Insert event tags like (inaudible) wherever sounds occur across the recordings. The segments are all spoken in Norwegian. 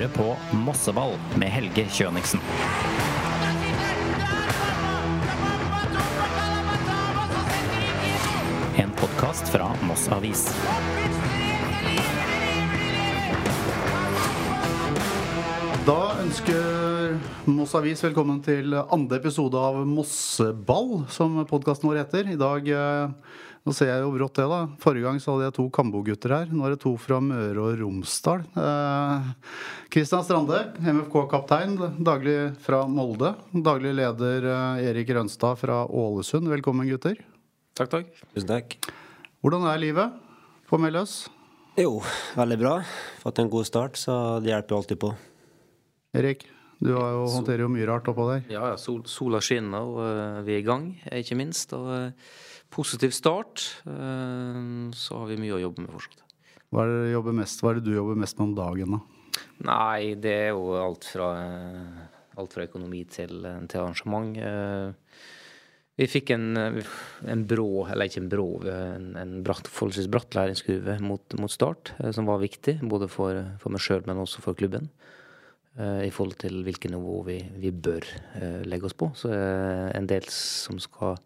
hører på Mosseball med Helge Kjøniksen. En podkast fra Moss Avis. Da ønsker Moss Avis velkommen til andre episode av Mosseball, som podkasten vår heter. I dag eh, Nå ser jeg jo brått det, da. Forrige gang så hadde jeg to Kambo-gutter her. Nå er det to fra Møre og Romsdal. Kristian Strande, MFK-kaptein, daglig fra Molde. Daglig leder eh, Erik Rønstad fra Ålesund. Velkommen, gutter. Takk, takk. Tusen takk. Hvordan er livet på Melløs? Jo, veldig bra. Fått en god start, så det hjelper jo alltid på. Erik, du har jo, håndterer jo mye rart oppå der. Ja, ja, sol, sola skinner, og uh, vi er i gang, ikke minst. Og eh, positiv start. eh, så har vi mye å jobbe med fortsatt. Hva er det, du jobber mest, hva er det du jobber mest med om dagen, da? Nei, det er jo alt fra, alt fra økonomi til, eh, til arrangement. Eh, Vi fikk en, en brå, eller ikke en brå, en, en bratt, forholdsvis bratt læringskurve mot, mot start, eh, som var viktig. Både for, for meg sjøl, men også for klubben. eh, I forhold til hvilket nivå vi, vi bør legge oss på. Så en del som skal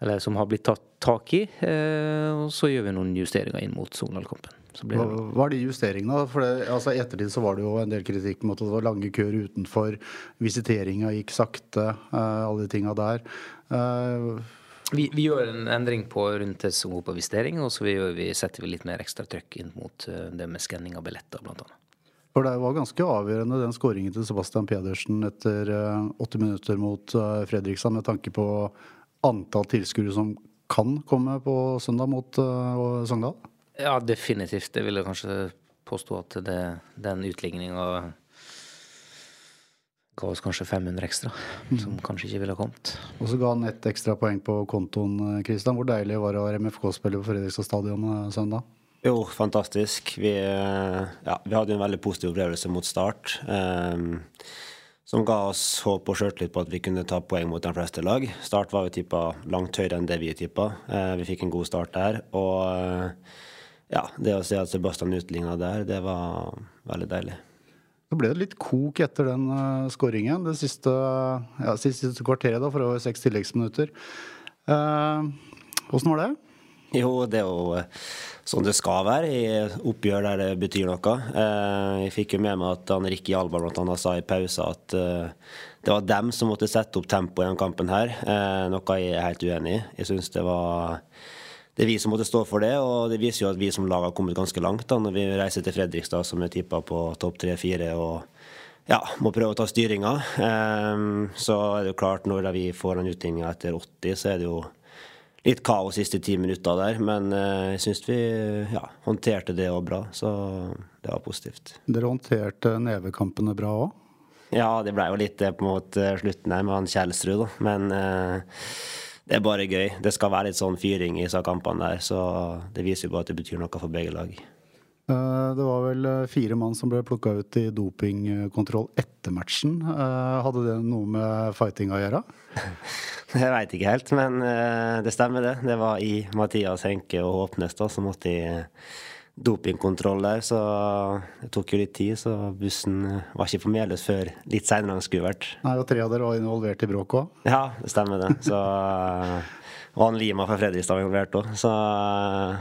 Eller som har blitt tatt tak i. eh, Og så gjør vi noen justeringer inn mot Sogndal-kampen. Hva, hva er de justeringene? For det, altså, ettertid så var det jo en del kritikk mot at det var lange køer utenfor. Visiteringa gikk sakte. eh, alle de tinga der. Eh, Vi, vi gjør en endring på rundt går på visitering, og så vi gjør, vi setter vi litt mer ekstra trøkk inn mot det med skanning av billetter, blant annet. for det var ganske avgjørende den skåringen til Sebastian Pedersen etter åtte 80 minutter mot Fredrikstad, med tanke på antall tilskuere som kan komme på søndag mot uh, Sogndal. Ja, definitivt. Det vil jeg kanskje påstå at det, den utligninga ga oss kanskje 500 ekstra, som kanskje ikke ville ha kommet. Og så ga han ett ekstra poeng på kontoen, Kristian. Hvor deilig var det å være MFK-spiller på Fredrikstad stadion eh, søndag? Jo, fantastisk. Vi, eh, ja, vi hadde en veldig positiv opplevelse mot start. eh, som ga oss håp og sjøltillit på at vi kunne ta poeng mot de fleste lag. Start var jo tippa langt høyere enn det vi tippa. Eh, vi fikk en god start der. Og eh, ja, det å se at Sebastian utligna der, det var veldig deilig. Så ble det litt kok etter den uh, skåringen. Det siste, ja, siste kvarteret, da, for over seks tilleggsminutter. Uh, var det? Jo, det er jo sånn det skal være i oppgjør der det betyr noe. Eh, jeg fikk jo med meg at han Ricky Alba blant annet sa i pausa at eh, det var dem som måtte sette opp tempoet i denne kampen her, eh, noe jeg er helt uenig i. Jeg synes det var det er vi som måtte stå for det, og det viser jo at vi som lag har kommet ganske langt da, når vi reiser til Fredrikstad, som er tippa på topp tre-fire, og ja, må prøve å ta styringa. Um, så er det jo klart, når vi får den utligninga etter 80, så er det jo litt kaos siste ti minutter der, men eh, jeg syns vi ja, håndterte det òg bra, så det var positivt. Dere håndterte nevekampene bra òg? Ja, det ble jo litt det på en måte slutten her med han Kjelsrud, da, men eh, det er bare gøy. Det skal være litt sånn fyring i disse kampene der, så det viser jo bare at det betyr noe for begge lag. Uh, det var vel uh, fire mann som ble plukka ut i dopingkontroll etter matchen. Uh, hadde det noe med fighting å gjøre? (laughs) Jeg veit ikke helt, men det stemmer, det. Det var i Mathias Henke og Håpnes da, som måtte i dopingkontroll der, så det tok jo litt tid. Så bussen var ikke på Meløs før litt seinere enn den skulle vært. Nei, og tre av dere var involvert i bråket òg? Ja, det stemmer det. Så og han Lima fra Fredrikstad var involvert òg, så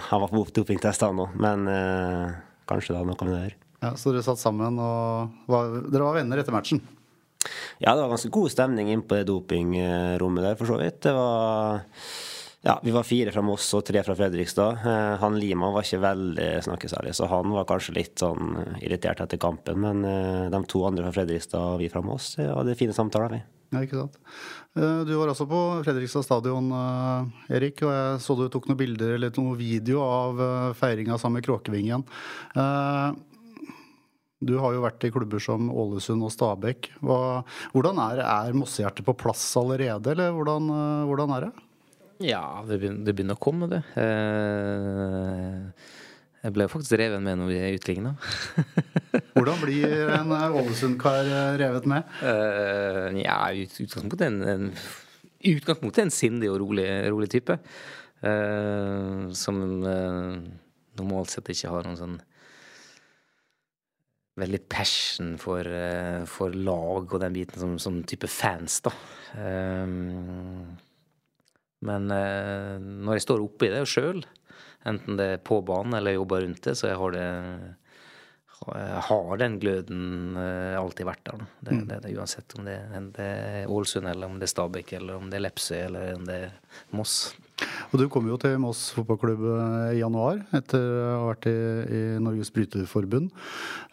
han var på dopingtest, han òg. Men eh, kanskje det hadde noe med det å gjøre. Ja, så dere satt sammen og var, Dere var venner etter matchen? Ja, det var ganske god stemning inne på det dopingrommet der, for så vidt. Det var ja, vi var fire fra Moss og tre fra Fredrikstad. Eh, han Lima var ikke veldig snakkesærlig, så han var kanskje litt sånn irritert etter kampen. Men eh, de to andre fra Fredrikstad og vi fra Moss hadde fine samtaler, vi. Ja, ikke sant. Eh, Du var også på Fredrikstad stadion, Erik, og jeg så du tok noen bilder eller noen video av feiringa sammen med Kråkevingen. Du har jo vært i klubber som Ålesund og Stabæk. Hvordan er, er Mossehjertet på plass allerede, eller hvordan, hvordan er det? Ja, det begynner, det begynner å komme, det. Eh, jeg ble faktisk revet med når vi utligna. (laughs) Hvordan blir en eh, Ålesund-kar eh, revet med? Uh, ja, i ut- utgangspunktet en, en, utgangspunktet en sindig og rolig, rolig type. Som normalt sett ikke har noen sånn veldig passion for, for, lag og den biten som, som type fans, da. Um, men uh, når jeg står oppi det sjøl, enten det er på banen eller jobber rundt det, så jeg har det har den gløden uh, alltid vært der. Det, mm. det, det, uansett om det, det er Ålesund, eller om det er Stabæk, eller om det er Lepsøy, eller om det er Moss. Og Du kom jo til Moss fotballklubb i januar, etter å ha vært i, i Norges Bryterforbund.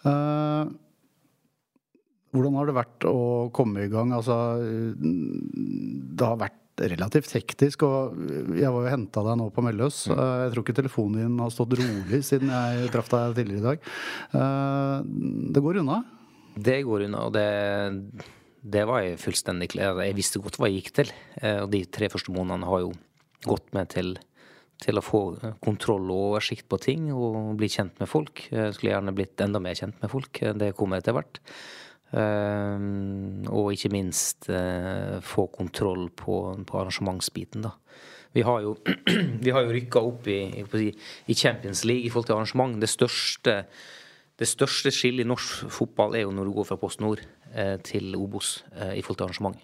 Eh, hvordan har det vært å komme i gang? Altså, det har vært relativt hektisk. Og jeg var jo henta deg nå på Melløs. Mm. Eh, jeg tror ikke telefonen din har stått rolig siden jeg traff deg tidligere i dag. Eh, det går unna? Det går unna, og det, det var jeg fullstendig klar Jeg visste godt hva jeg gikk til. Eh, og de tre første månedene har jo gått med til, til å få kontroll og oversikt på ting og bli kjent med folk. Jeg skulle gjerne blitt enda mer kjent med folk. Det kommer etter hvert. Uh, og ikke minst uh, få kontroll på, på arrangementsbiten, da. Vi har jo, (clears throat) vi jo rykka opp i, i, Champions League i forhold til arrangement. Det største, det største skillet i norsk fotball er jo når du går fra Post Nord uh, til Obos i forhold til arrangement.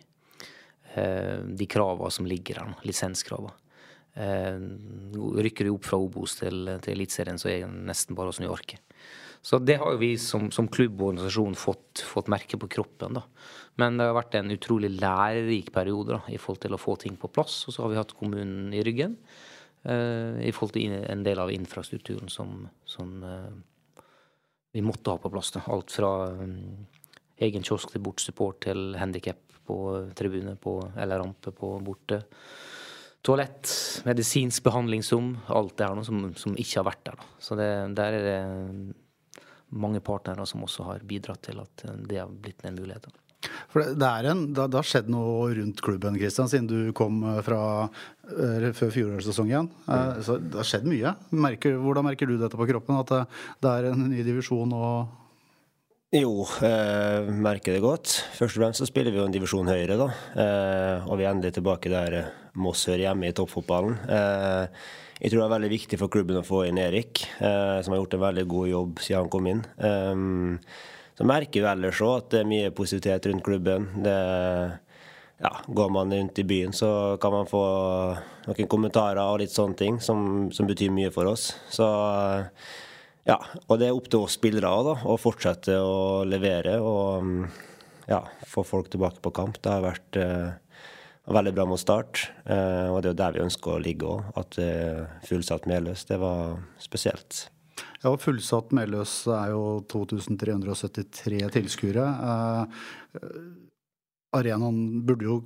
de kravene som ligger der, lisenskravene. rykker du opp fra Obos til, til Eliteserien, så er det nesten bare å snu arket. Så det har vi som, som klubb og organisasjon fått, fått, merke på kroppen. da. Men det har vært en utrolig lærerik periode da, i forhold til å få ting på plass. Og så har vi hatt kommunen i ryggen uh, i forhold til en del av infrastrukturen som, som uh, vi måtte ha på plass. Da. Alt fra um, egen kiosk til bortsupport til handikap på tribune på, eller rampe på borte toalett, medisinsk behandlingsrom, alt det her noe som, som, ikke har vært der. Da. Så det, der er det mange partnere som også har bidratt til at det har blitt en mulighet. For det, er en, det, har skjedd noe rundt klubben Christian, siden du kom eh, fra før fjorårssesongen. Mm. Så det har skjedd mye. Merker, hvordan merker du dette på kroppen? At det, det er en ny divisjon og jo, eh, merker det godt. Først og fremst så spiller vi jo en divisjon høyere, da. Eh, og vi er endelig tilbake der Moss hører hjemme i toppfotballen. Eh, jeg tror det er veldig viktig for klubben å få inn Erik, eh, som har gjort en veldig god jobb siden han kom inn. Um, så merker vi ellers òg at det er mye positivitet rundt klubben. Det, ja, går man rundt i byen, så kan man få noen kommentarer og litt sånne ting som, som betyr mye for oss. Så ja, og det er opp til oss spillere da, å fortsette å levere og ja, få folk tilbake på kamp. Det har vært eh, veldig bra mot start. Eh, og det er jo der vi ønsker å ligge òg. At uh, fullsatt Meløs, det var spesielt. Ja, Fullsatt Meløs er jo 2373 tilskuere. Uh, arenaen burde jo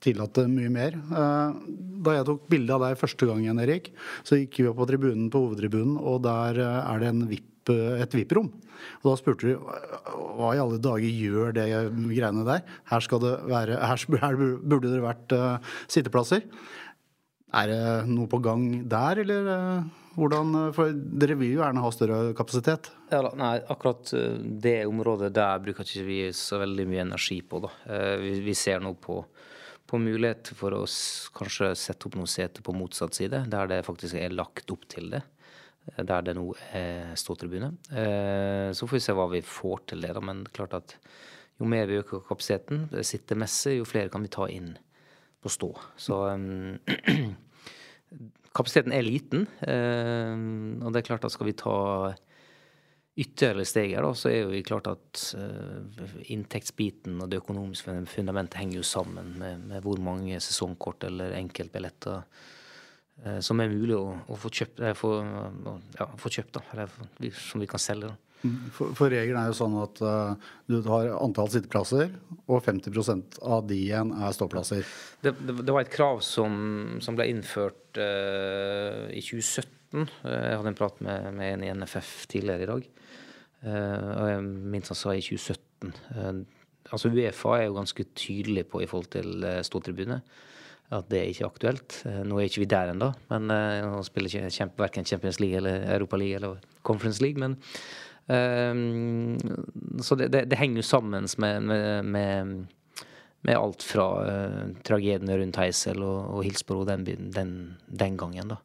tillate mye mer. Da jeg tok bilde av deg første gangen, Erik, så gikk vi opp på tribunen på hovedtribunen, og der er det en VIP, et VIP-rom. Og da spurte vi hva i alle dager gjør det greiene der? Her, skal det være, her burde det vært uh, sitteplasser. Er det noe på gang der, eller uh, hvordan For dere vil jo gjerne ha større kapasitet? Ja, nei, akkurat det området der bruker ikke vi så veldig mye energi på. da. Vi, vi ser nå på på mulighet for å kanskje sette opp noen seter på motsatt side, der det faktisk er lagt opp til det der det nå er ståtribune. Eh, så får vi se hva vi får til det, da. Men klart at jo mer vi øker kapasiteten, sittemessig, jo flere kan vi ta inn på stå. Så um, (clears throat) kapasiteten er liten. Og det er klart at skal vi ta ytterligere steg her, så er vi klart at inntektsbiten og det økonomiske fundamentet henger jo sammen med, hvor mange sesongkort eller enkeltbilletter Eh, som er mulig å, å få, kjøpt, eh, få, ja, få kjøpt, da, eller som vi kan selge. da. For, for, regelen er jo sånn at uh, du har antall sitteplasser, og 50 av de igjen er ståplasser. Det, det, det var et krav som, som ble innført uh, i 2017. Jeg hadde en prat med, med en i NFF tidligere i dag. Uh, og jeg minst han sa i 2017. altså Uefa er jo ganske tydelig på i forhold til ståtribune at det er ikke aktuelt. Eh, nå er ikke vi der ennå, men nå spiller ikke kjempe, verken Champions League eller Europa League eller Conference League. men um, Så det, det, det, henger jo sammen med, med, med, med alt fra uh, tragediene rundt Heisel og, og Hilsbro den, den, den, gangen. da.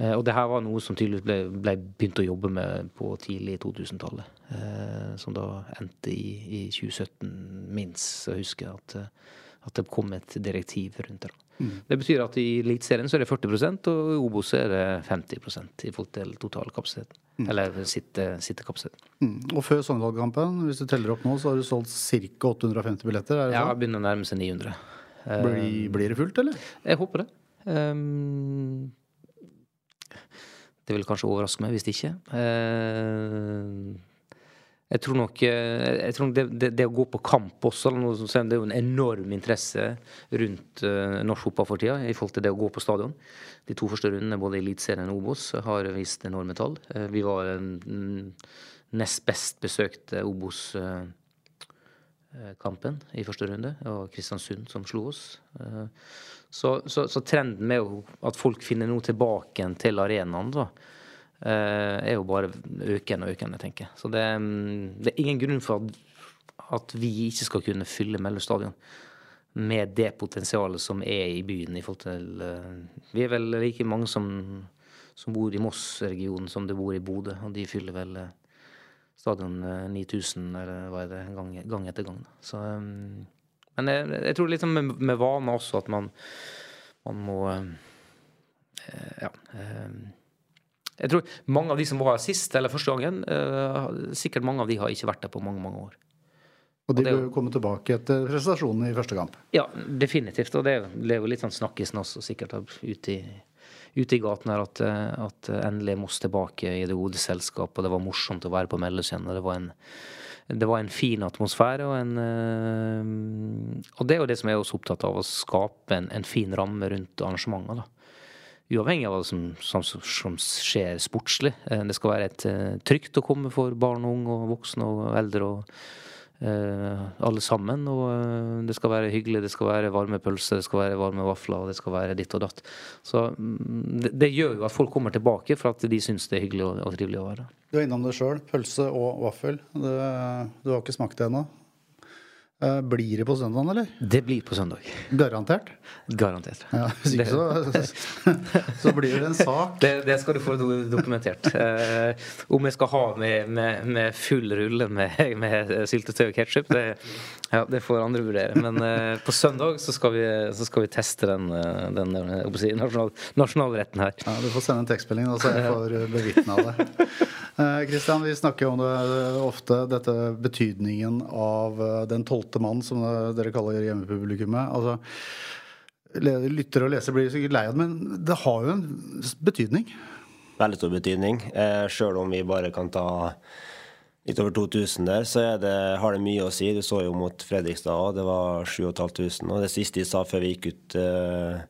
Uh, og det her var noe som tydeligvis ble, ble begynt å jobbe med på tidlig 2000-tallet. Uh, som da endte i, i 2017, minst. Så jeg husker at, eh, at det kom et direktiv rundt det. Mm. Det betyr at i Eliteserien så er det 40 og i Obos er det 50% i forhold til totalkapasiteten. Mm. Eller sitte, sittekapasiteten. Mm. Og før Sogndal-kampen, hvis du teller opp nå, så har du solgt ca. 850 billetter? Er det ja, sånn? begynner å nærme seg 900. Blir, blir, det fullt, eller? Jeg håper det. Um, det vil kanskje overraske meg hvis det ikke. Uh, jeg tror nok jeg tror det, det, det, å gå på kamp også Det er jo en enorm interesse rundt uh, norsk fotball for tida i forhold til det å gå på stadion. De to første rundene både Eliteserien og Obos har vist enorme tall. Uh, vi var nest best besøkte Obos. Uh, Eh, kampen i første runde. og Kristiansund som slo oss. Eh, så, så, så trenden med at folk finner noe tilbake til arenaen, eh, er jo bare økende og økende, tenker jeg. Så det, mm, det, er ingen grunn for at, at vi ikke skal kunne fylle Meløy stadion med det potensialet som er i byen i forhold til Vi er vel like mange som, som bor i Moss-regionen som det bor i Bodø, og de fyller vel stadion 9000 eh, eller hva er det, gang, gang etter gang. Så, men jeg, jeg, tror liksom med, med vane også at man, man må Ja. Jeg tror mange av de som var her sist eller første gangen, uh, sikkert mange av de har ikke vært der på mange, mange år. Og de bør komme tilbake etter prestasjonen i første kamp? Ja, definitivt. Og det, det er jo litt sånn snakkisen også, sikkert ute i ute i gaten her at, eh, at endelig Moss tilbake i det gode selskap, og det var morsomt å være på Melløscenen. Det var en det var en fin atmosfære. Og, en, øh, og det er jo det som jeg er også opptatt av, å skape en, en fin ramme rundt arrangementet. Uavhengig av hva som, som, som, skjer sportslig. Eh, det skal være et trygt å komme for barn og unge og voksne og eldre. og uh, alle sammen. Og uh, det skal være hyggelig, det skal være varme pølser, det skal være varme vafler, og det skal være ditt og datt. Så mm, det, det gjør jo at folk kommer tilbake for at de syns det er hyggelig og, og trivelig å være. Du er innom det sjøl. Pølse og vaffel. Du, du har ikke smakt det ennå? Eh, blir det på søndagen, eller? Det blir på søndag. Garantert? Garantert. Ja, Hvis ikke så, (laughs) så blir det en sak. Det, det skal du få dokumentert. Eh, om jeg skal ha med, med, med full rulle med, med syltetøy og ketsjup, det, ja, det, får andre vurdere. Men uh, på søndag så skal, vi, så skal vi teste den, eh, den, den si, nasjonal, nasjonalretten her. Ja, Du får sende en tekstmelding, så jeg får bevitne av det. Kristian, vi snakker om det ofte, dette betydningen av den tolvte mann, som dere kaller hjemmepublikummet. Altså, lyttere og lesere blir sikkert lei av det, men det har jo en betydning? Veldig stor betydning. Eh, Sjøl om vi bare kan ta litt over 2000 der, så det, har det mye å si. Du så jo mot Fredrikstad, det var 7500. Og det siste de sa før vi gikk ut uh,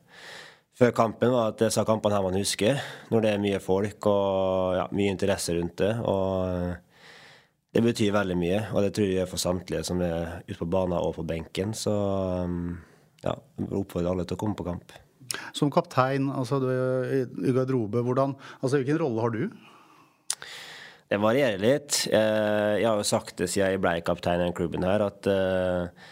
før kampen, var at disse kampene her man husker. Når det er mye folk og ja, mye interesse rundt det. og det betyr veldig mye, og det tror jeg for samtlige som er ute på banen og på benken. Så um, ja, oppfordrer alle til å komme på kamp. Som kaptein altså er i garderobe, hvordan, altså hvilken rolle har du? Det varierer litt. Eh, jeg har jo sagt det siden jeg ble kaptein i den klubben her, at eh,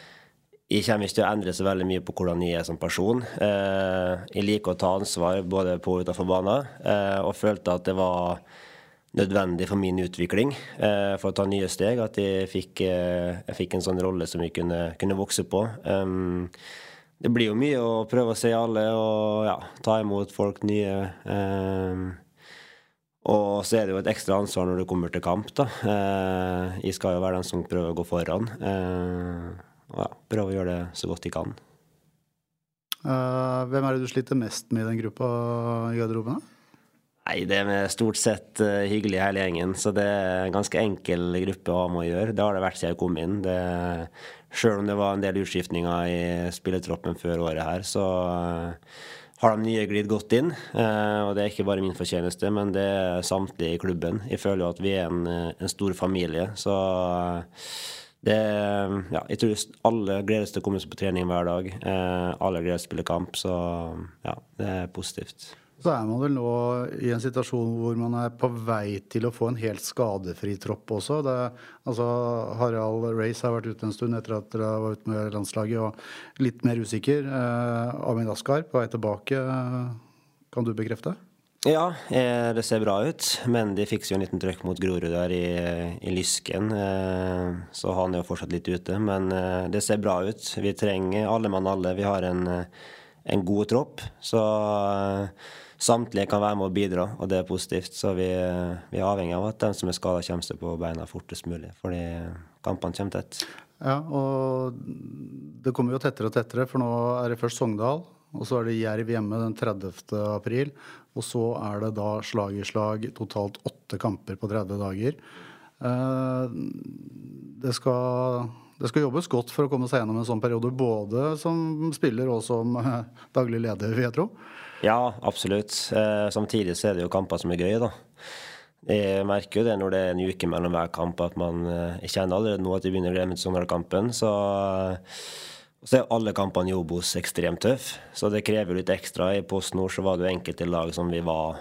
jeg kommer ikke til å endre så veldig mye på hvordan jeg er som person. Eh, jeg liker å ta ansvar både på og utenfor banen, og følte at det var nødvendig for min utvikling for å ta nye steg. At jeg fikk, jeg fikk en sånn rolle som jeg kunne, kunne vokse på. Det blir jo mye å prøve å se alle og ja, ta imot folk nye. Og så er det jo et ekstra ansvar når du kommer til kamp. da. Eh, jeg skal jo være den som prøver å gå foran. Eh, og ja, prøve å gjøre det så godt jeg kan. Uh, hvem er det du sliter mest med i den gruppa i garderoben? Nei, det er stort sett uh, hyggelig hele gjengen. Så det er en ganske enkel gruppe å ha med å gjøre. Det har det vært siden jeg kom inn. Det, selv om det var en del utskiftninger i spillertroppen før året her, så uh, har de nye glidd godt inn. Uh, og det er ikke bare min fortjeneste, men det er samtlige i klubben. Jeg føler jo at vi er en, en stor familie, så det, ja, jeg tror alle gleder seg til å komme seg på trening hver dag. alle gleder seg til å spille kamp, så ja, det er positivt. Så er man vel nå i en situasjon hvor man er på vei til å få en helt skadefri tropp også. Det, altså, Harald Race har vært ute en stund etter at dere var ute med landslaget og litt mer usikker. Eh, Amin Askar på vei tilbake, kan du bekrefte? Ja, eh, det ser bra ut. Men de fikser jo en liten trøkk mot Grorud der i, i Lysken. Eh, så han er jo fortsatt litt ute. Men eh, det ser bra ut. Vi trenger alle mann alle. Vi har en, en god tropp. Så samtlige kan være med å bidra, og det er positivt. Så vi, vi er avhengig av at de som er skada, kommer seg på beina fortest mulig. Fordi kampene kommer tett. Ja, og det kommer jo tettere og tettere, for nå er det først Sogndal. Og så er det Jerv hjemme den 30. april. Og så er det da slag i slag totalt åtte kamper på 30 dager. Eh, det skal, det skal jobbes godt for å komme seg gjennom en sånn periode, både som spiller og som eh, daglig leder, vil jeg tro. Ja, absolutt. Eh, samtidig så er det jo kamper som er gøye, da. Jeg merker jo det når det er en uke mellom hver kamp, at man Jeg kjenner allerede nå at vi begynner å glemme Sogndal-kampen. Så så er alle kampene i Obos ekstremt tøffe, så det krever litt ekstra. I Post Nord så var det jo enkelte lag som vi var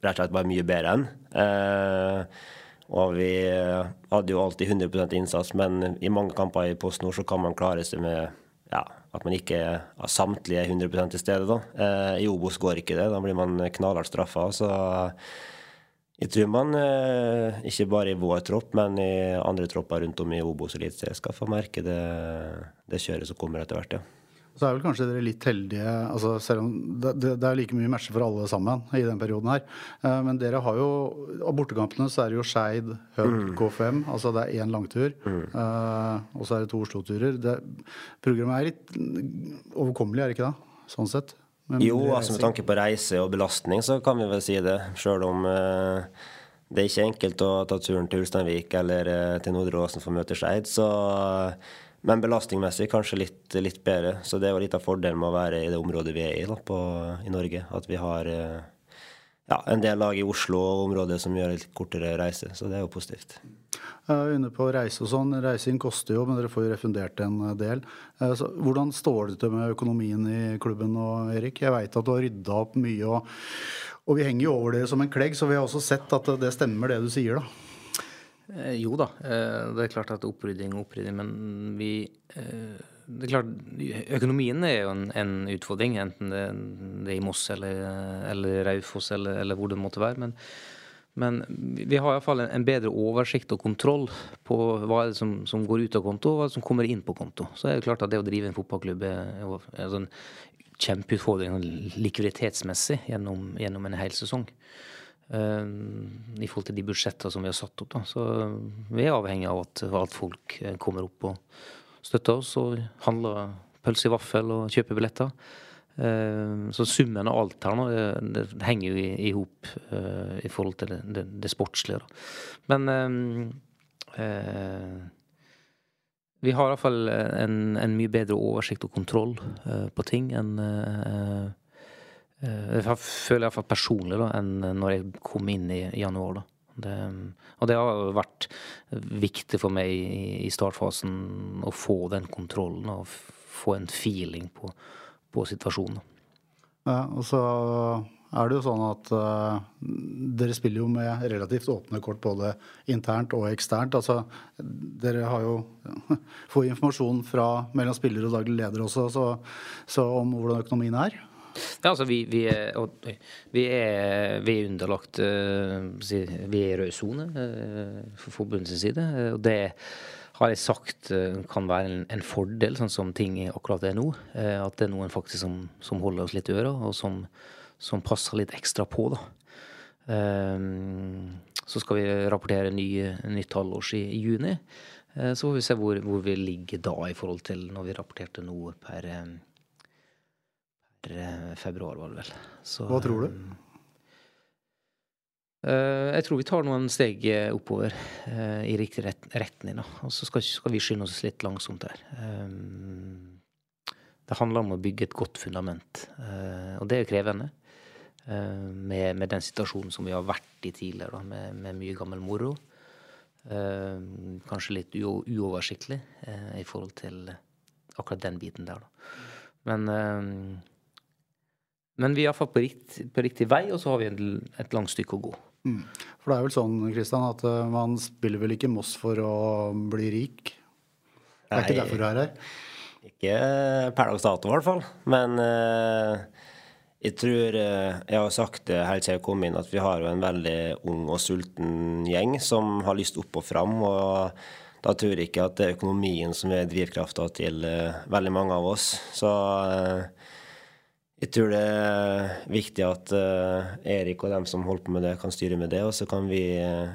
rett og slett bare mye bedre enn. Eh, og vi hadde jo alltid 100% innsats, men i mange kamper i Post Nord så kan man klare seg med ja, at man ikke er samtlige 100 til stede. da. Eh, I Obos går ikke det, da blir man knallhardt straffa. Så jeg tror man, eh, ikke bare i vår tropp, men i andre tropper rundt om i Obos-eliteserien skal få merke det, det, kjøret som kommer etter hvert. ja. Så er vel kanskje dere litt heldige, altså selv om det, det, er like mye matcher for alle sammen i den perioden her. Eh, men dere har jo Av bortekampene så er det jo Skeid, Hødd, mm. K5. Altså det er én langtur. Mm. Uh, og så er det to Oslo-turer. Programmet er litt overkommelig, er det ikke det? Sånn sett. Men jo, altså med tanke på reise og belastning, så kan vi vel si det. Sjøl om eh, det er ikke enkelt å ta turen til Ulsteinvik eller eh, til Nordre Åsen for å møte Skeid. Men belastningsmessig kanskje litt, litt, bedre. Så det er jo litt av fordelen med å være i det området vi er i da, på, i Norge. At vi har eh, ja, en del lag i Oslo og området som gjør litt kortere reise. Så det er jo positivt. Uh, inne på reise og sånn. Reising koster jo, men dere får jo refundert en eh, del. Uh, hvordan står det til med økonomien i klubben nå, Erik? Jeg veit at du har rydda opp mye, og, og, vi henger jo over dere som en klegg, så vi har også sett at det stemmer det du sier, da. Eh, jo da, eh, det er klart at opprydding og opprydding, men vi eh, det er klart, Økonomien er jo en, en utfordring, enten det, det, er i Moss eller, eller Raufoss eller, eller, hvor det måtte være. Men, men vi har iallfall en, en bedre oversikt og kontroll på hva er det som, som, går ut av konto, og hva som kommer inn på konto. Så er det klart at det å drive en fotballklubb er, er en kjempeutfordring likviditetsmessig gjennom, gjennom en hel sesong. Uh, I forhold til de budsjettene som vi har satt opp. Da. Så vi er avhengig av at, at folk kommer opp og støtter oss og handler pølse i vaffel og kjøper billetter. Uh, så summen av alt her nå, det, det henger jo i hop i forhold til det, det, det sportslige. Da. Men vi har iallfall en, en mye bedre oversikt og kontroll på ting enn Eh, jeg føler iallfall personlig da, enn når jeg kom inn i januar. da. Det, og det har vært viktig for meg i startfasen å få den kontrollen og få en feeling på, på situasjonen. Ja, og så er det jo sånn at uh, dere spiller jo med relativt åpne kort både internt og eksternt. Altså, dere har jo (laughs) får informasjon fra mellom spiller og daglig leder også så, så om hvordan økonomien er. Ja, altså vi, vi, er, vi, er, vi er, underlagt eh, Vi er i rød sone eh, for forbundets side. Og det har jeg sagt eh, kan være en, en fordel, sånn som ting akkurat er nå. At det er noen faktisk som, som holder oss litt i øra, og som, som, passer litt ekstra på. da. Så skal vi rapportere ny, nytt halvårs i, i juni. Så får vi se hvor, hvor, vi ligger da i forhold til når vi rapporterte noe per Eh, februar, var det vel. Så, Hva tror du? Uh, jeg tror vi tar noen steg oppover uh, i riktig ret retning. Og så skal, skal, vi skynde oss litt langsomt her. Um, det handler om å bygge et godt fundament, uh, og det er krevende. Med, med, den situasjonen som vi har vært i tidligere, da, med, med, mye gammel moro. kanskje litt uoversiktlig i forhold til akkurat den biten der, da. Men men vi er iallfall på, rikt, på riktig vei, og så har vi et, et langt stykke å gå. Mm. For det er vel sånn Kristian, at uh, man spiller vel ikke Moss for å bli rik? Det er Nei, ikke derfor du er her? Ikke per dags dato, i hvert fall. Men uh, Jeg tror uh, Jeg har sagt det helt siden jeg kom inn, at vi har jo en veldig ung og sulten gjeng som har lyst opp og fram. og da tror jeg ikke at det er økonomien som er drivkrafta til uh, veldig mange av oss. Så uh, jeg tror det er viktig at uh, Erik og dem som holder på med det, kan styre med det. Og så kan vi,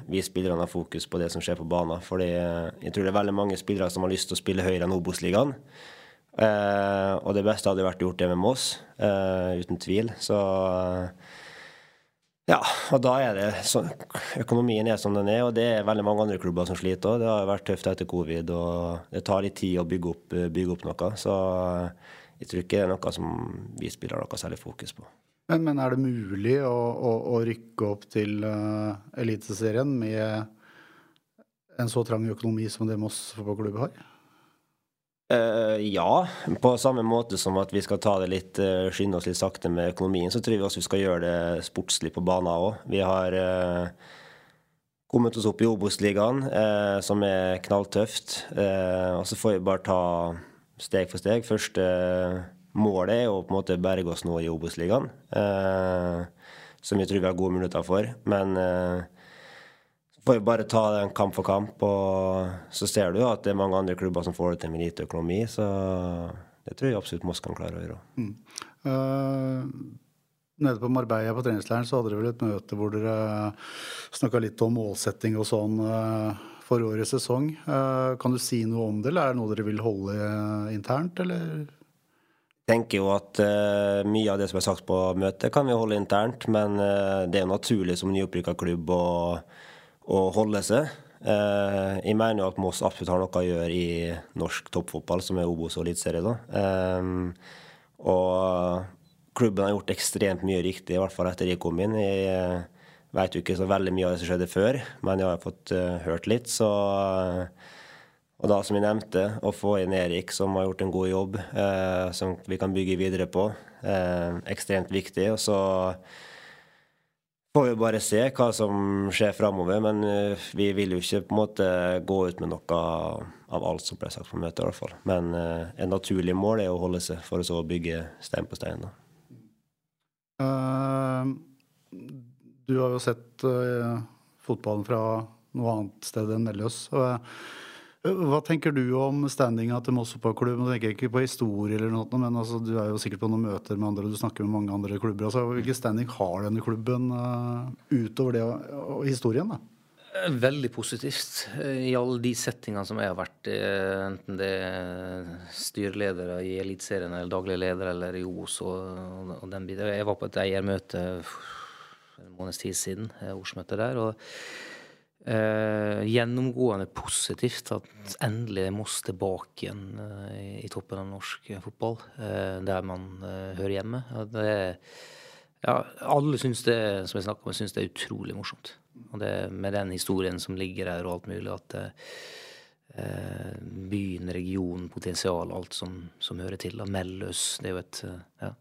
vi spillerne ha fokus på det som skjer på banen. For jeg tror det er veldig mange spillere som har lyst til å spille høyere enn Obos-ligaen. Uh, og det beste hadde vært gjort det med Moss, uh, uten tvil. Så ja, og da er det så, Økonomien er som den er, og det er veldig mange andre klubber som sliter òg. Det har vært tøft etter covid, og det tar litt tid å bygge opp, bygge opp noe. Så jeg tror ikke det er noe som vi spiller noe særlig fokus på. Men, men er det mulig å, å, å rykke opp til Eliteserien med en så trang økonomi som det Moss fotballklubb har? Uh, ja, på samme måte som at vi skal ta det litt, uh, skynde oss litt sakte med økonomien, så tror vi også vi skal gjøre det sportslig på banen òg. Vi har uh, kommet oss opp i Obos-ligaen, som er knalltøft. og så får vi bare ta steg for steg. Første målet er å på en måte berge oss nå i Obos-ligaen, som vi tror vi har gode muligheter for. Men får vi bare ta den kamp for kamp, og så ser du at det er mange andre klubber som får det til med lite økonomi. Så det tror jeg absolutt Moss kan klare å gjøre. Mm. Uh, nede på Marbella på treningsleiren så hadde dere vel et møte hvor dere snakka litt om målsetting og sånn uh, for sesong. Uh, kan du si noe om det, eller er det noe dere vil holde internt, eller? Jeg tenker jo at uh, mye av det som er sagt på møtet, kan vi holde internt. Men uh, det er naturlig som nyopprykka klubb å å holde seg. Uh, jeg mener jo at Moss absolutt har noe å gjøre i norsk toppfotball, som er Obos og Eliteserie. Eh, og klubben har gjort ekstremt mye riktig, i hvert fall etter jeg kom inn. Jeg eh, vet jo ikke så veldig mye av det som skjedde før, men jeg har fått uh, hørt litt. Så, og da, som jeg nevnte, å få inn Erik, som har gjort en god jobb, eh, som vi kan bygge videre på, Eh, ekstremt viktig. Og så får vi bare se hva som skjer framover. Men eh, vi vil jo ikke på en måte gå ut med noe av alt som ble sagt på møtet, i hvert fall. Men uh, en naturlig mål er å holde seg, for å så bygge stein på stein. Uh, du har jo sett fotballen fra noe annet sted enn Melløs. Uh, hva tenker du om standinga til Moss fotballklubb? Du tenker ikke på historie, eller noe, men altså, du er jo sikkert på noen møter med andre, og du snakker med mange andre klubber. Altså, hvilken standing har denne klubben uh, utover det og, historien? da? Veldig positivt. Eh, I alle de settingene som jeg har vært i, enten det er styreledere i Eliteserien eller daglig leder eller i Os og, og den biten. Jeg var på et eiermøte måneds tid siden, årsmøtet der. og eh, gjennomgående positivt at endelig er Moss tilbake igjen eh, i toppen av norsk fotball, eh, der man eh, hører hjemme. Det, ja, alle syns det som jeg snakker med, syns det er utrolig morsomt. Og det med den historien som ligger her og alt mulig, at eh, byen, regionen, potensial, alt som, som hører til. Melløs, det er jo et ja,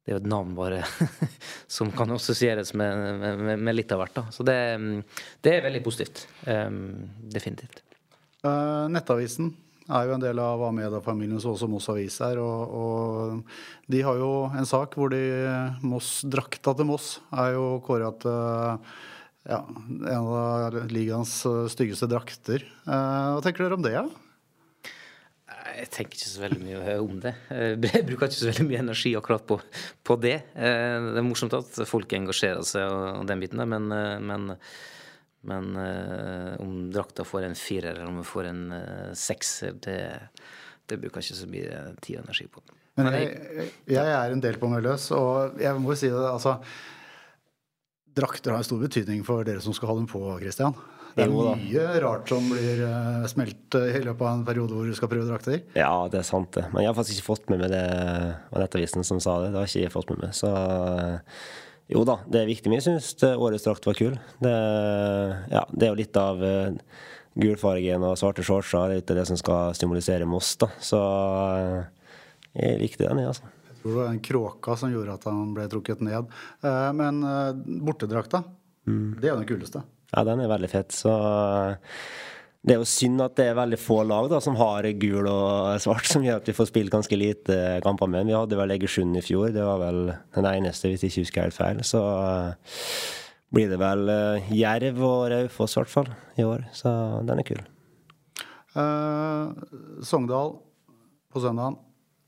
det er jo et navn bare (laughs) som kan assosieres med, med, med, litt av hvert. Da. Så det, det er veldig positivt. Um, definitivt. Uh, nettavisen er jo en del av Amedia-familien, så også Moss Avis er. Og, og, de har jo en sak hvor de Moss, drakta til Moss er jo kåra til ja, en av ligaens styggeste drakter. Uh, hva tenker dere om det? Ja? Jeg tenker ikke så veldig mye om det. (laughs) Jeg bruker ikke så veldig mye energi akkurat på, på det. Eh, det er morsomt at folk engasjerer seg og, den biten der, men, eh, men, men eh, om drakta får en firer eller om vi får en sekser, det, det bruker jeg ikke så mye tid og energi på. Men jeg, jeg er en del på Mølløs, og jeg må si det, altså Drakter har en stor betydning for dere som skal ha dem på, Christian. Det er mye rart som blir uh, smelt uh, i løpet av en periode hvor du skal prøve drakter. Ja, det er sant, det. Men jeg har faktisk ikke fått med meg det var Nettavisen som sa det. Det har ikke jeg fått med meg. Så uh, jo da, det er viktig. Men jeg syns årets drakt var kul. Det, ja, det er jo litt av gulfargen og svarte shortser. Det er det som skal stimulisere Moss, da. Så jeg likte den, jeg, altså. Jeg tror det var en kråka som gjorde at han ble trukket ned. Men bortedrakta, mm. det er jo den kuleste. Ja, den er veldig fett. Så Det er jo synd at det er veldig få lag da, som har gul og svart, som gjør at vi får spilt ganske lite kamper med. Vi hadde vel Egersund i fjor, det var vel den eneste, hvis jeg ikke husker helt feil. Så uh, blir det vel uh, Jerv og Raufoss i hvert fall i år, så den er kul. Uh, Sogndal på søndagen.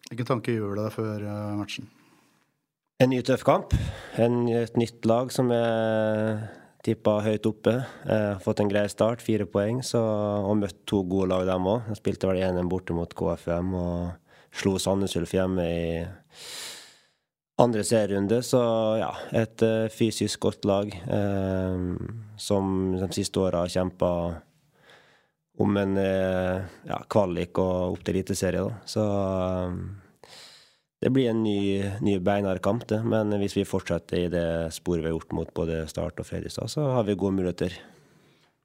Hvilken tanke gjør det før matchen? En ny tøff kamp. En, et nytt lag som er Tippa høyt oppe. Eh, fått en grei start, fire poeng. Så, og møtt to gode lag, dem òg. Spilte vel 1-1 borte mot KFM og slo Sandnes Ulf hjemme i andre serierunde. Så ja, et eh, fysisk godt lag eh, som de siste åra har kjempa om en uh, ja, kvalik og opp til eliteserie. Så uh, det blir en ny, ny beinhard kamp, det. Men hvis vi fortsetter i det sporet vi har gjort mot både Start og Fredrikstad, så har vi gode muligheter.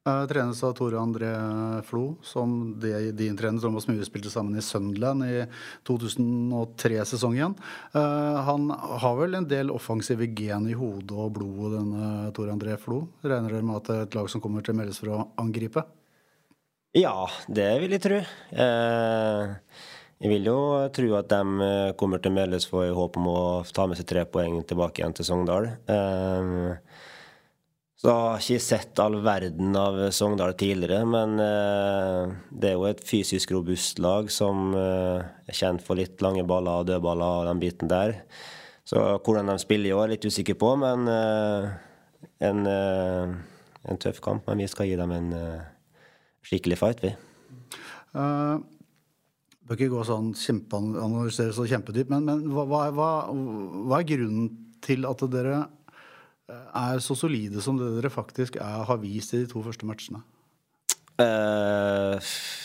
Uh, trenes av Tore André Flo, som de, din trener Thomas Myhre spilte sammen i Sunderland i 2003-sesongen. Uh, han har vel en del offensive gen i hodet og blodet, denne Tore André Flo. Regner dere med at det er et lag som kommer til meldes for å angripe? Ja, det vil jeg tro. Uh, jeg vil jo tro at de eh, kommer til for i håp om å ta med seg tre poeng tilbake igjen til Sogndal. Eh, så jeg har ikke sett all verden av Sogndal tidligere, men eh, det er jo et fysisk robust lag som er kjent for litt lange baller og dødballer og den biten der. Så hvordan de spiller i år, er jeg litt usikker på, men en, en tøff kamp. Men vi skal gi dem en skikkelig fight, vi. Uh bør ikke gå sånn kjempeanalysere så kjempedypt, men, men hva, hva, hva, er grunnen til at dere er så solide som det dere faktisk er, har vist i de to første matchene? Uh,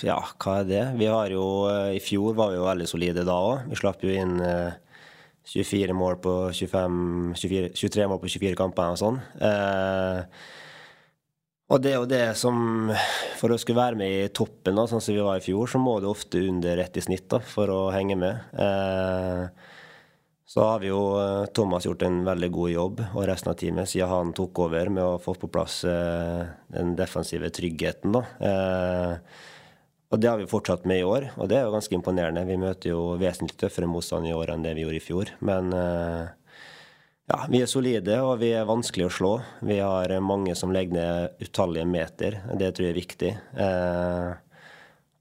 ja, hva er det? Vi har jo I fjor var vi jo veldig solide da òg. Vi slapp jo inn uh, 24 mål på 25, 24, 23 mål på 24 kamper og sånn. Uh, og det er jo det som For å skulle være med i toppen, da, sånn som vi var i fjor, så må du ofte under ett i snitt da, for å henge med. Eh, så har vi jo eh, Thomas gjort en veldig god jobb, og resten av teamet, siden han tok over med å få på plass eh, den defensive tryggheten. da. Eh, og det har vi fortsatt med i år, og det er jo ganske imponerende. Vi møter jo vesentlig tøffere motstand i år enn det vi gjorde i fjor. Men eh, ja, vi er solide, og vi er vanskelig å slå. Vi har mange som legger ned utallige meter. Det tror jeg er viktig. Eh,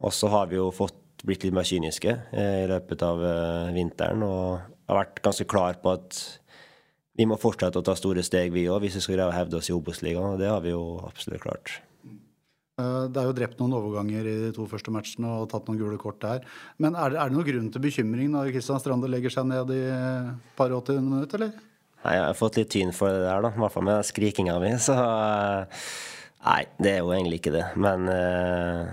og så har vi jo fått blitt litt mer kyniske eh, i løpet av eh, vinteren og har vært ganske klar på at vi må fortsette å ta store steg, vi òg, hvis vi skal greie å hevde oss i Obos-ligaen. Det har vi jo absolutt klart. Eh, det er jo drept noen overganger i de to første matchene og tatt noen gule kort der. Men er det, er det noen grunn til bekymring når Kristian Strande legger seg ned i par 80 minutter, eller? Nei, jeg har fått litt tyn for det der, da. I hvert fall med skrikinga mi. Så Nei, det er jo egentlig ikke det. Men eh,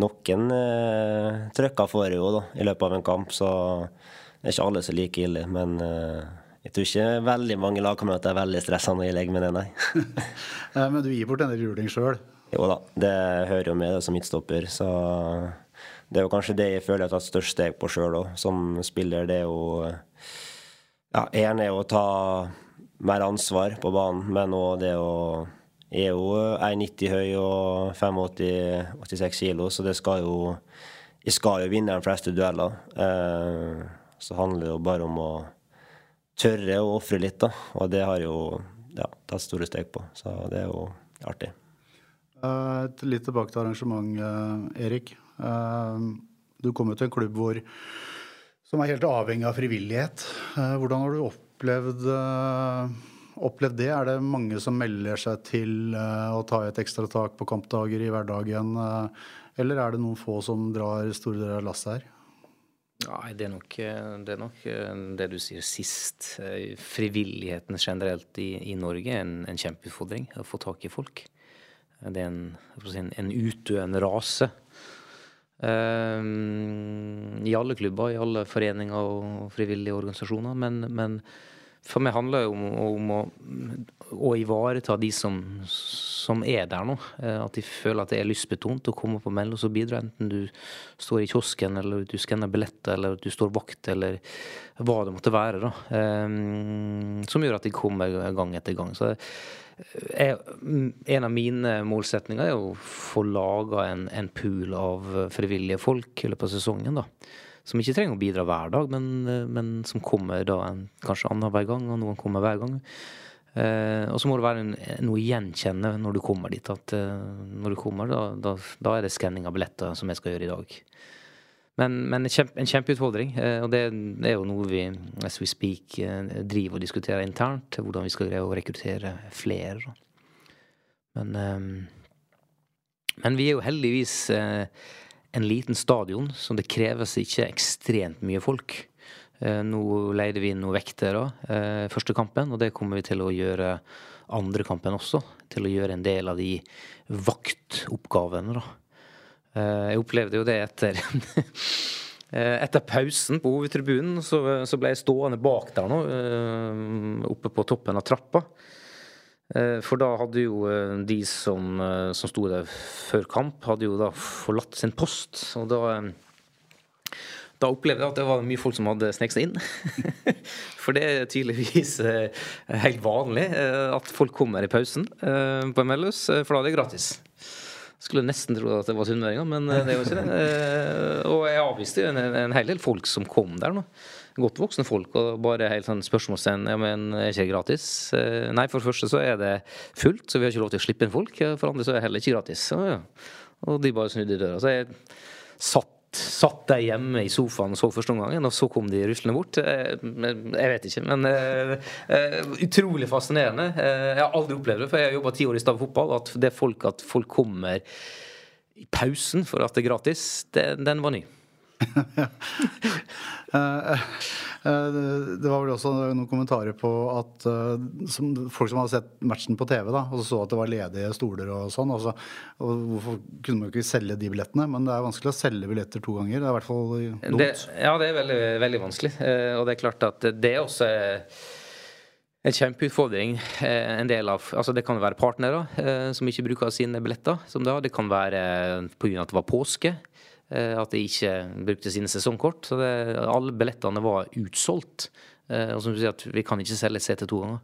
noen eh, trøkker får jeg jo da, i løpet av en kamp, så det er ikke alle som er like ille. Men eh, jeg tror ikke veldig mange lagkamerater er veldig stressa når jeg legger med det, (laughs) nei. men du gir bort denne ruling sjøl? Jo da, det hører jo med det som midtstopper. Så det er jo kanskje det jeg føler jeg har tatt størst steg på sjøl òg, som spiller. Det er jo ja, Én er å ta mer ansvar på banen, men òg det å Jeg er jo 1,90 høy og 85-86 kilo, så det skal jo Jeg skal jo vinne de fleste dueller. Eh, så handler det jo bare om å tørre å ofre litt, da. Og det har jo ja, tatt store steg på, så det er jo artig. Uh, litt tilbake til arrangement, uh, Erik. Du kommer til en klubb hvor som er helt avhengig av frivillighet. Eh, hvordan har du opplevd, eh, opplevd, det? Er det mange som melder seg til eh, å ta et ekstra tak på kampdager i hverdagen? Eller er det noen få som drar store deler av lasset her? Nei, det er, nok, det er, nok, det du sier sist. Frivilligheten generelt i, i Norge er en, en, kjempeutfordring. Å få tak i folk. Det er en, en utdøende rase. Um, I alle klubber, i alle foreninger og frivillige organisasjoner. Men, men for meg handler det om, om å, å, ivareta de som, som, er der nå. Eh, at de føler at det er lystbetont å komme på Mellos og bidra. Enten du står i kiosken, eller du skanner billetter, eller du står vakt, eller hva det måtte være. da. Um, som gjør at de kommer gang etter gang. Så jeg, en av mine målsetninger er å få laga en, en pool av frivillige folk i løpet av sesongen. da som ikke trenger å bidra hver dag, men, eh, men som kommer da en, kanskje annenhver gang, og noen kommer hver gang. Eh, og så må det være en, noe gjenkjenne når du kommer dit. At eh, når du kommer, da, da, da er det skanning av billetter som jeg skal gjøre i dag. Men, men en, kjempe, en, kjempeutfordring, eh, og det, er jo noe vi as we speak eh, driver og diskuterer internt. Hvordan vi skal greie å rekruttere flere. Men, eh, men vi er jo heldigvis en liten stadion, så det kreves ikke ekstremt mye folk. Nå leide vi inn noen vektere første kampen, og det kommer vi til å gjøre andre kampen også. Til å gjøre en del av de vaktoppgavene, da. Eh, jeg opplevde jo det etter (laughs) Etter pausen på hovedtribunen så, så, ble jeg stående bak der nå, oppe på toppen av trappa. Eh, for da hadde jo eh, de som, eh, som sto der før kamp, hadde jo da forlatt sin post. Og da, da opplevde jeg at det var mye folk som hadde sneket seg inn. (laughs) For det er tydeligvis helt vanlig at folk kommer i pausen på MLS, for da er det gratis. Skulle nesten tro at det var sunnmøringer, men det var ikke det. Og jeg avviste en, en hel del folk som kom der nå godt voksne folk, og bare helt sånn spørsmålstegn ja, men er ikke gratis? Eh, nei, for det første så er det fullt, så vi har ikke lov til å slippe inn folk. For det andre så er det heller ikke gratis. Og de bare snudde i døra. Så jeg satt satt de hjemme i sofaen og så første omgangen, og så kom de ruslende bort. Eh, jeg vet ikke, men uh, utrolig fascinerende. Jeg har aldri opplevd det, for jeg har jobba ti år i Stav fotball. At det folk, at folk kommer i pausen for at det er gratis, det, den var ny. (laughs) Eh, eh, det var vel også noen kommentarer på at som, folk som hadde sett matchen på TV, da, og så at det var ledige stoler og sånn. Og, så, og hvorfor kunne man ikke selge de billettene? Men det er vanskelig å selge billetter to ganger. Det er i hvert fall dumt. Ja, det er veldig, veldig vanskelig. Eh, og det er klart at det er også en kjempeutfordring. En del av, altså Det kan være partnere som ikke bruker sine billetter. som Det, det kan være pga. at det var påske. Eh, at de ikke brukte sine sesongkort. Så det, alle billettene var utsolgt. Eh, og som du sier, at vi kan ikke selge CT to ganger.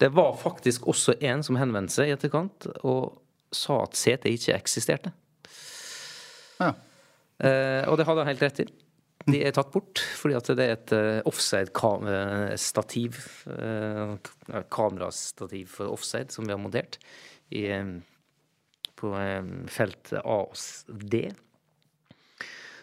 Det var faktisk også en som henvendte seg i etterkant og sa at CT ikke eksisterte. Ja. Eh, og det hadde han helt rett i. De er tatt bort fordi at det er et offside-stativ, kamerastativ for offside, som vi har montert i, på felt A og D.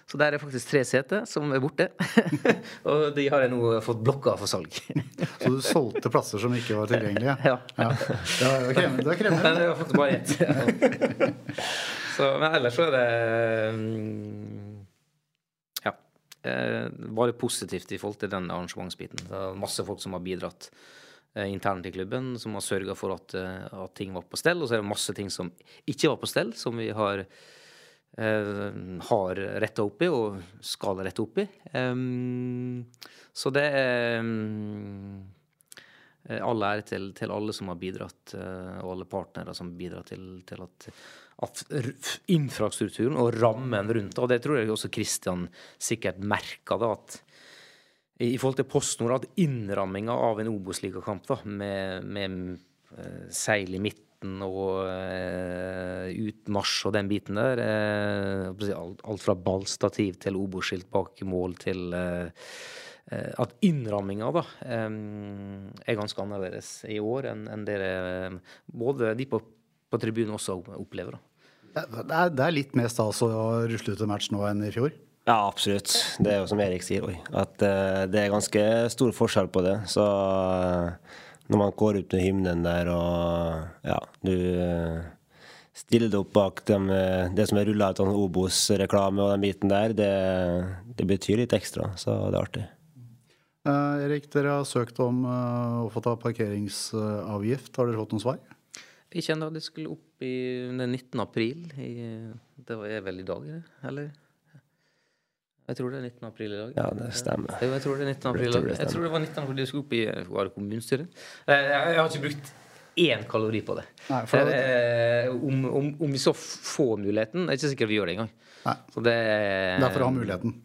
Så der er faktisk tre seter som er borte. (laughs) og de har jeg nå fått blokka for salg. (laughs) så du solgte plasser som ikke var tilgjengelige? Ja. ja. Det var krevende. Det var det var faktisk bare ett. så, men ellers så er det mm, Ja. Eh, bare positivt i forhold til den arrangementsbiten. Det er masse folk som har bidratt eh, internt i klubben, som har sørga for at, eh, at, ting var på stell. Og så er det masse ting som ikke var på stell, som vi har har retta opp i og skal rette opp i. så det er eh, all ære til, til, alle som har bidratt, eh, og alle partnere som bidrar til, til at, infrastrukturen og rammen rundt Og det tror jeg også Kristian sikkert merka, at i forhold til PostNord, at innramminga av en Obos-ligakamp med, med seil i midten og uh, utmarsj og den biten der. Eh, alt fra ballstativ til oboskilt bak mål til eh, at innramminga da um, er ganske annerledes i år enn, enn dere både de på, på tribunen også opplever. da. Det er, det er litt mer stas å rusle ut en match nå enn i fjor? Ja, absolutt. Det er jo som Erik sier, oi, at det er ganske stor forskjell på det. Så når man går ut med hymnen der og ja, du eh, stiller deg opp bak dem, eh, det som er rulla ut av Obos-reklame og den biten der, det, det, betyr litt ekstra. Så det er artig. Eh, Erik, dere har søkt om eh, å få ta parkeringsavgift. Har dere fått noen svar? Ikke ennå. Det skulle opp i den 19. april. I, det er vel i dag, eller? Jeg tror det er 19. april i dag. Ja, det stemmer. Jeg, jeg tror det er 19. april. i dag. Jeg tror det var 19. april jeg skulle opp i var det kommunestyret. Eh, Jeg, jeg har ikke brukt én kalori på det. Nei, for det- Eh, om, om, om vi så får muligheten, er ikke sikkert vi gjør det engang. Nei. Så det Det er for å ha muligheten.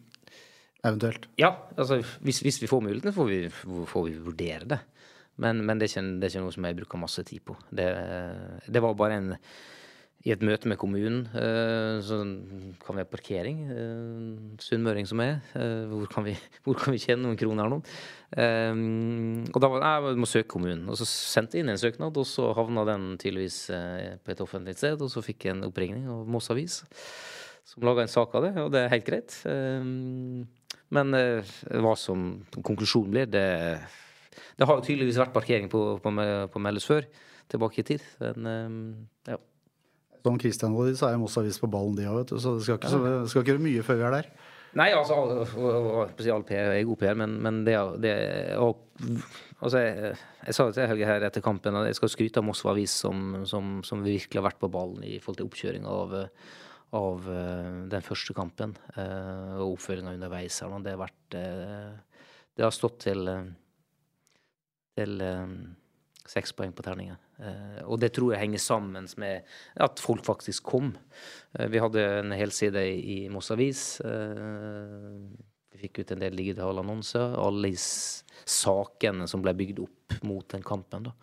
Eventuelt. Ja, altså hvis, hvis vi får muligheten, får vi, får vi vurdere det. Men, men det, er ikke, det er ikke noe som jeg bruker masse tid på. Det, det var bare en I et møte med kommunen eh, så kan vi ha parkering. eh, Sunnmøring som er. eh, Hvor kan vi, (laughs) hvor kan vi tjene noen kroner nå? Og da var nei, må søke kommunen. Og så sendte jeg inn en søknad, og så havna den tydeligvis på et offentlig sted. Og så fikk jeg en oppringning av Moss Avis som laga en sak av det, og det er helt greit. Men hva som konklusjonen blir, det Det har jo tydeligvis vært parkering på, på, på Meldes før, tilbake i tid. Men ja. Som Kristian og de, så er jo Moss Avis på ballen, de òg, vet du. Så det skal ikke, så det skal ikke gjøre mye før vi er der. Nei, altså all PR er god PR, men, men det, det og, Altså, jeg, jeg sa det til Helge her etter kampen, at jeg skal skryte av Moss Avis som, som, som virkelig har vært på ballen i forhold til oppkjøring av, av eh, den første kampen. eh, Og oppføringa underveis Det har vært eh, Det har stått til til seks poeng på terningen. Eh, og det tror jeg henger sammen med at folk faktisk kom. Eh, vi hadde en helside i, i Moss Avis. Eh, vi fikk ut en del digitale annonser. Alle sakene som ble bygd opp mot den kampen. da.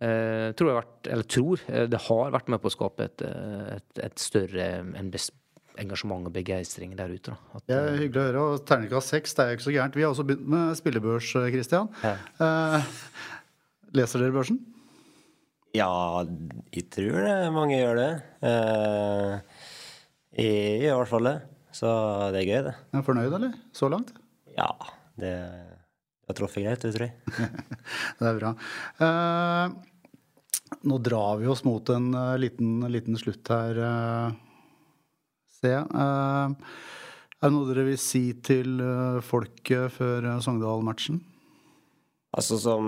Uh, tror jeg vært, eller tror, uh, det har vært med på å skape et, et, et større engasjement og begeistring der ute. At, Det er hyggelig å høre. Og terningkast seks, det er jo ikke så gærent. Vi har også begynt med spillebørs, Christian. Ja. Eh, (laughs) leser dere børsen? Ja, jeg tror det mange gjør det. Eh, jeg gjør i hvert fall det. Så det er gøy, det. Er du fornøyd, eller? Så langt? Ja, det har truffet greit, det tror jeg. (laughs) Det er bra. Eh, nå drar vi oss mot en uh, liten, liten slutt her, uh, ser jeg. Uh, er det noe dere vil si til folket før Sogndal-matchen? Altså som,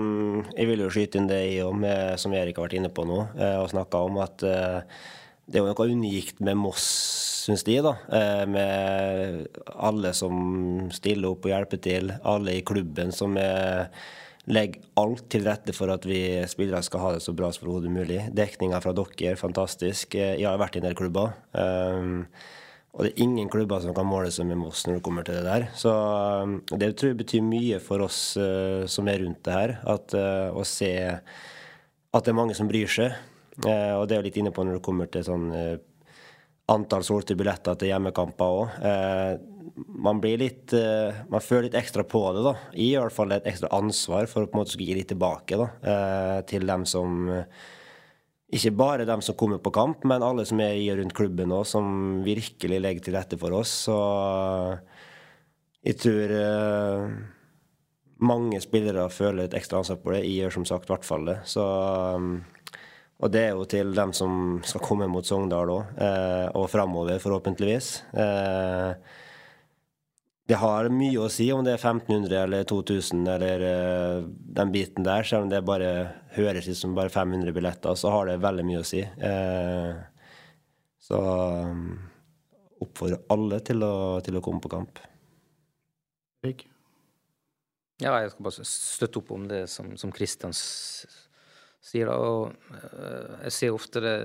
Jeg vil jo skyte inn det i og med, som Erik har vært inne på nå, eh, og snakka om at eh, det er jo noe unikt med Moss, syns de. da, eh, Med alle som stiller opp og hjelper til. Alle i klubben som legger alt til rette for at vi spillere skal ha det så bra som mulig. Dekninga fra dere, fantastisk. Jeg har vært i en del klubber. eh, og det er ingen klubber som kan måle seg med Moss når det kommer til det der. Så um, det tror jeg betyr mye for oss uh, som er rundt det her, at, uh, å se at det er mange som bryr seg. Uh, og det er jo litt inne på når det kommer til sånn antall solgte billetter til hjemmekamper òg. man blir litt Man føler litt ekstra på det, da. I hvert fall et ekstra ansvar for å på en måte skulle gi litt tilbake da, til dem som ikke bare dem som kommer på kamp, men alle som er i og rundt klubben òg, som virkelig legger til rette for oss. Så jeg tror eh, mange spillere føler et ekstra ansvar på det. Jeg gjør som sagt i hvert fall det. Så, eh, og det er jo til dem som skal komme mot Sogndal òg, eh, og framover, forhåpentligvis. Eh, det har mye å si om det er 1500 eller 2000 eller uh, den biten der. Selv om det bare høres ut som bare 500 billetter, så har det veldig mye å si. Uh, så um, oppfordrer alle til å, til å komme på kamp. Erik? Ja, jeg skal bare støtte opp om det som, som Kristian sier. da, og uh, Jeg ser ofte det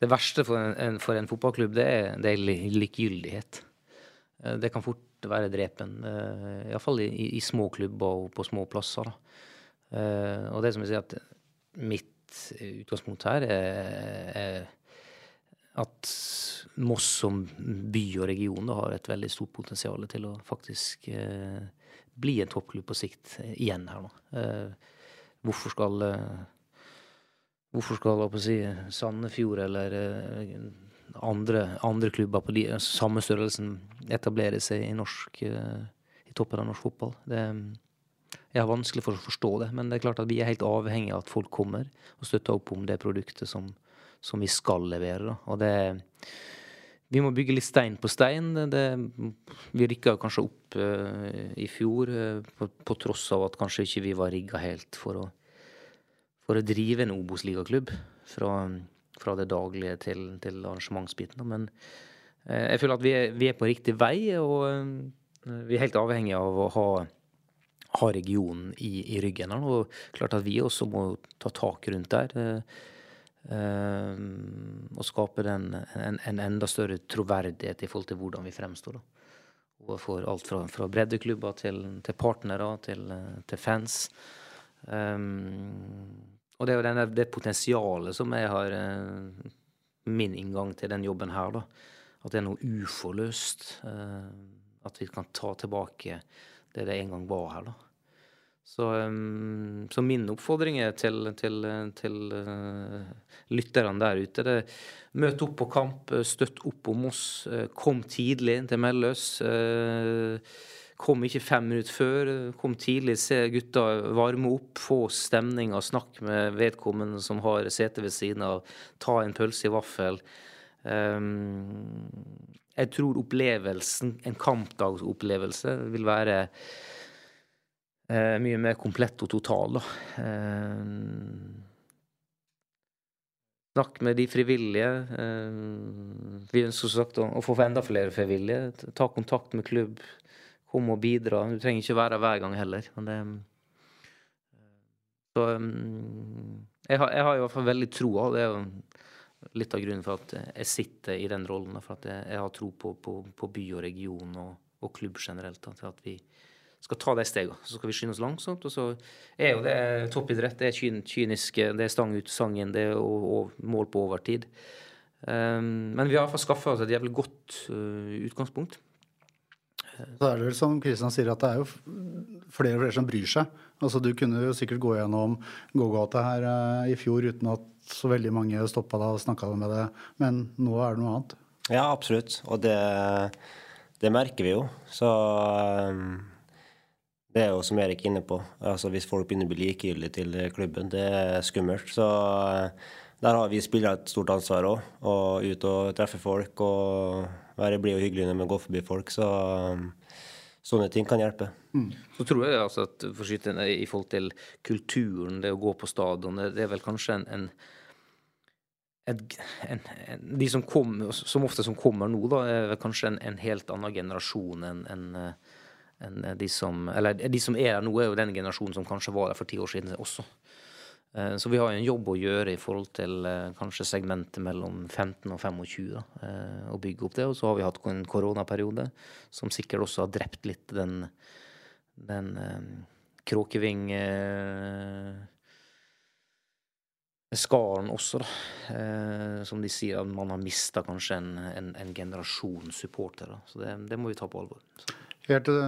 Det verste for en, for en fotballklubb, det er, det er likegyldighet. Eh, Det kan fort være drepen, uh, iallfall i, i, i små klubber og på små plasser. Eh, og det som jeg sier, at mitt utgangspunkt her er, er at Moss som by og region har et veldig stort potensial til å faktisk uh, bli en toppklubb på sikt eh, igjen her nå. Uh, hvorfor skal eh, Hvorfor skal si, Sandefjord eller eh, andre, andre klubber på de, samme størrelsen etablere seg i, norsk, eh, i toppen av norsk fotball? Det, jeg har vanskelig for å forstå det, men det er klart at vi er helt avhengig av at folk kommer og støtter opp om det produktet som, som vi skal levere. Da. Og det Vi må bygge litt stein på stein. Det, vi rykka kanskje opp uh, i fjor, uh, på, på tross av at kanskje ikke vi var rigga helt for å, for å drive en Obos-ligaklubb fra, fra det daglige til, til arrangementsbiten. Men jeg føler at vi er, vi er, på riktig vei, og vi er helt avhengig av å ha, ha regionen i, i, ryggen. Og klart at vi også må ta tak rundt der. og skape den, en, en, enda større troverdighet i forhold til hvordan vi fremstår. da overfor alt fra, fra breddeklubber til, til partnere til, til fans. Um, og det er jo denne, det potensialet som jeg har eh, Min inngang til den jobben her, da. At det er noe uforløst. Eh, at vi kan ta tilbake det det en gang var her, da. Så, um, så min oppfordring er til, til, til uh, lytterne der ute det, Møt opp på kamp, støtt opp om oss. Kom tidlig til Melløs. Uh, kom ikke fem minutter før. Kom tidlig, se gutta varme opp, få stemning og snakk med vedkommende som har sete ved siden av. Ta en pølse i vaffel. Um, jeg tror opplevelsen, en kampdagsopplevelse, vil være uh, mye mer komplett og total, da. Um, snakk med de frivillige. Eh, vi ønsker sagt å, få enda flere frivillige. Ta kontakt med klubb. Kom og bidra. Du trenger ikke være hver gang heller. Men det, så jeg har, jeg har, i hvert fall veldig troa. Det er jo litt av grunnen for at jeg sitter i den rollen. For at jeg, jeg har tro på, på, på, by og region og, og klubb generelt. Da, til at vi, skal ta de stegene. Så skal vi skynde oss langsomt. Og så er jo det toppidrett. Det er kynisk, det er stang ut sangen, det er og, og mål på overtid. Um, men vi har iallfall skaffa oss et jævlig godt uh, utgangspunkt. Så er det vel som Kristian sier, at det er jo flere og flere som bryr seg. Altså Du kunne jo sikkert gå gjennom gågata her uh, i fjor uten at så veldig mange stoppa deg og snakka med deg, men nå er det noe annet. Ja, absolutt. Og det, det merker vi jo. Så um det er jo som Erik er inne på. Altså Hvis folk begynner å bli likegyldige til klubben, det er skummelt. Så eh, der har vi spillere et stort ansvar òg. Å ut og treffe folk og være blid og hyggelig når man går forbi folk. Så sånne ting kan hjelpe. Mm. Så tror jeg altså at for skyte, i forhold til kulturen, det å gå på stadion, det er vel kanskje en, en en, en, en, de som, kom, som ofte som kommer nå, da, er kanskje en, en helt annen generasjon enn en, de som Eller de som er her nå, er jo den generasjonen som kanskje var der for ti år siden også. Eh, så vi har en jobb å gjøre i forhold til eh, kanskje segmentet mellom 15 og 25. Da, eh, å bygge opp det. Og så har vi hatt en koronaperiode som sikkert også har drept litt den, den kråkeving skaren også, da. som de sier, at man har mista kanskje en, en, en generasjon supportere. Så det, det, må vi ta på alvor. Så. Helt til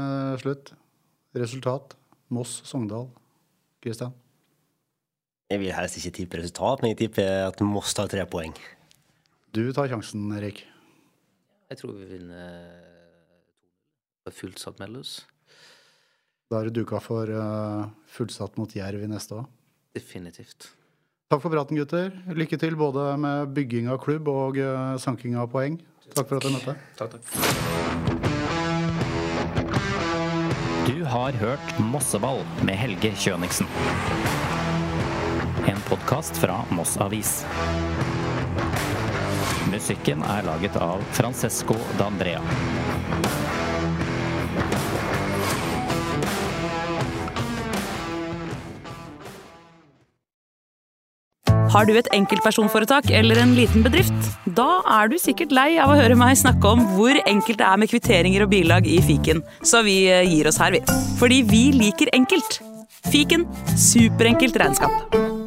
slutt. Resultat. Moss-Sogndal. Kristian? Jeg vil helst ikke tippe resultat, men jeg tipper at Moss tar tre poeng. Du tar sjansen, Erik. Jeg tror vi vinner fullsatt Mellus. Da er du duka for uh, fullsatt mot Jerv i neste år? Definitivt. Takk for praten, gutter. Lykke til både med bygging av klubb og uh, sanking av poeng. Takk for at dere møtte. Takk, takk. Du har hørt Mosseball med Helge Kjøniksen. En podkast fra Moss Avis. Musikken er laget av Francesco D'Andrea. Har du et enkeltpersonforetak eller en liten bedrift? Da er du sikkert lei av å høre meg snakke om hvor enkelt det er med kvitteringer og bilag i fiken, så vi eh, gir oss her, vi. Fordi vi liker enkelt. Fiken superenkelt regnskap.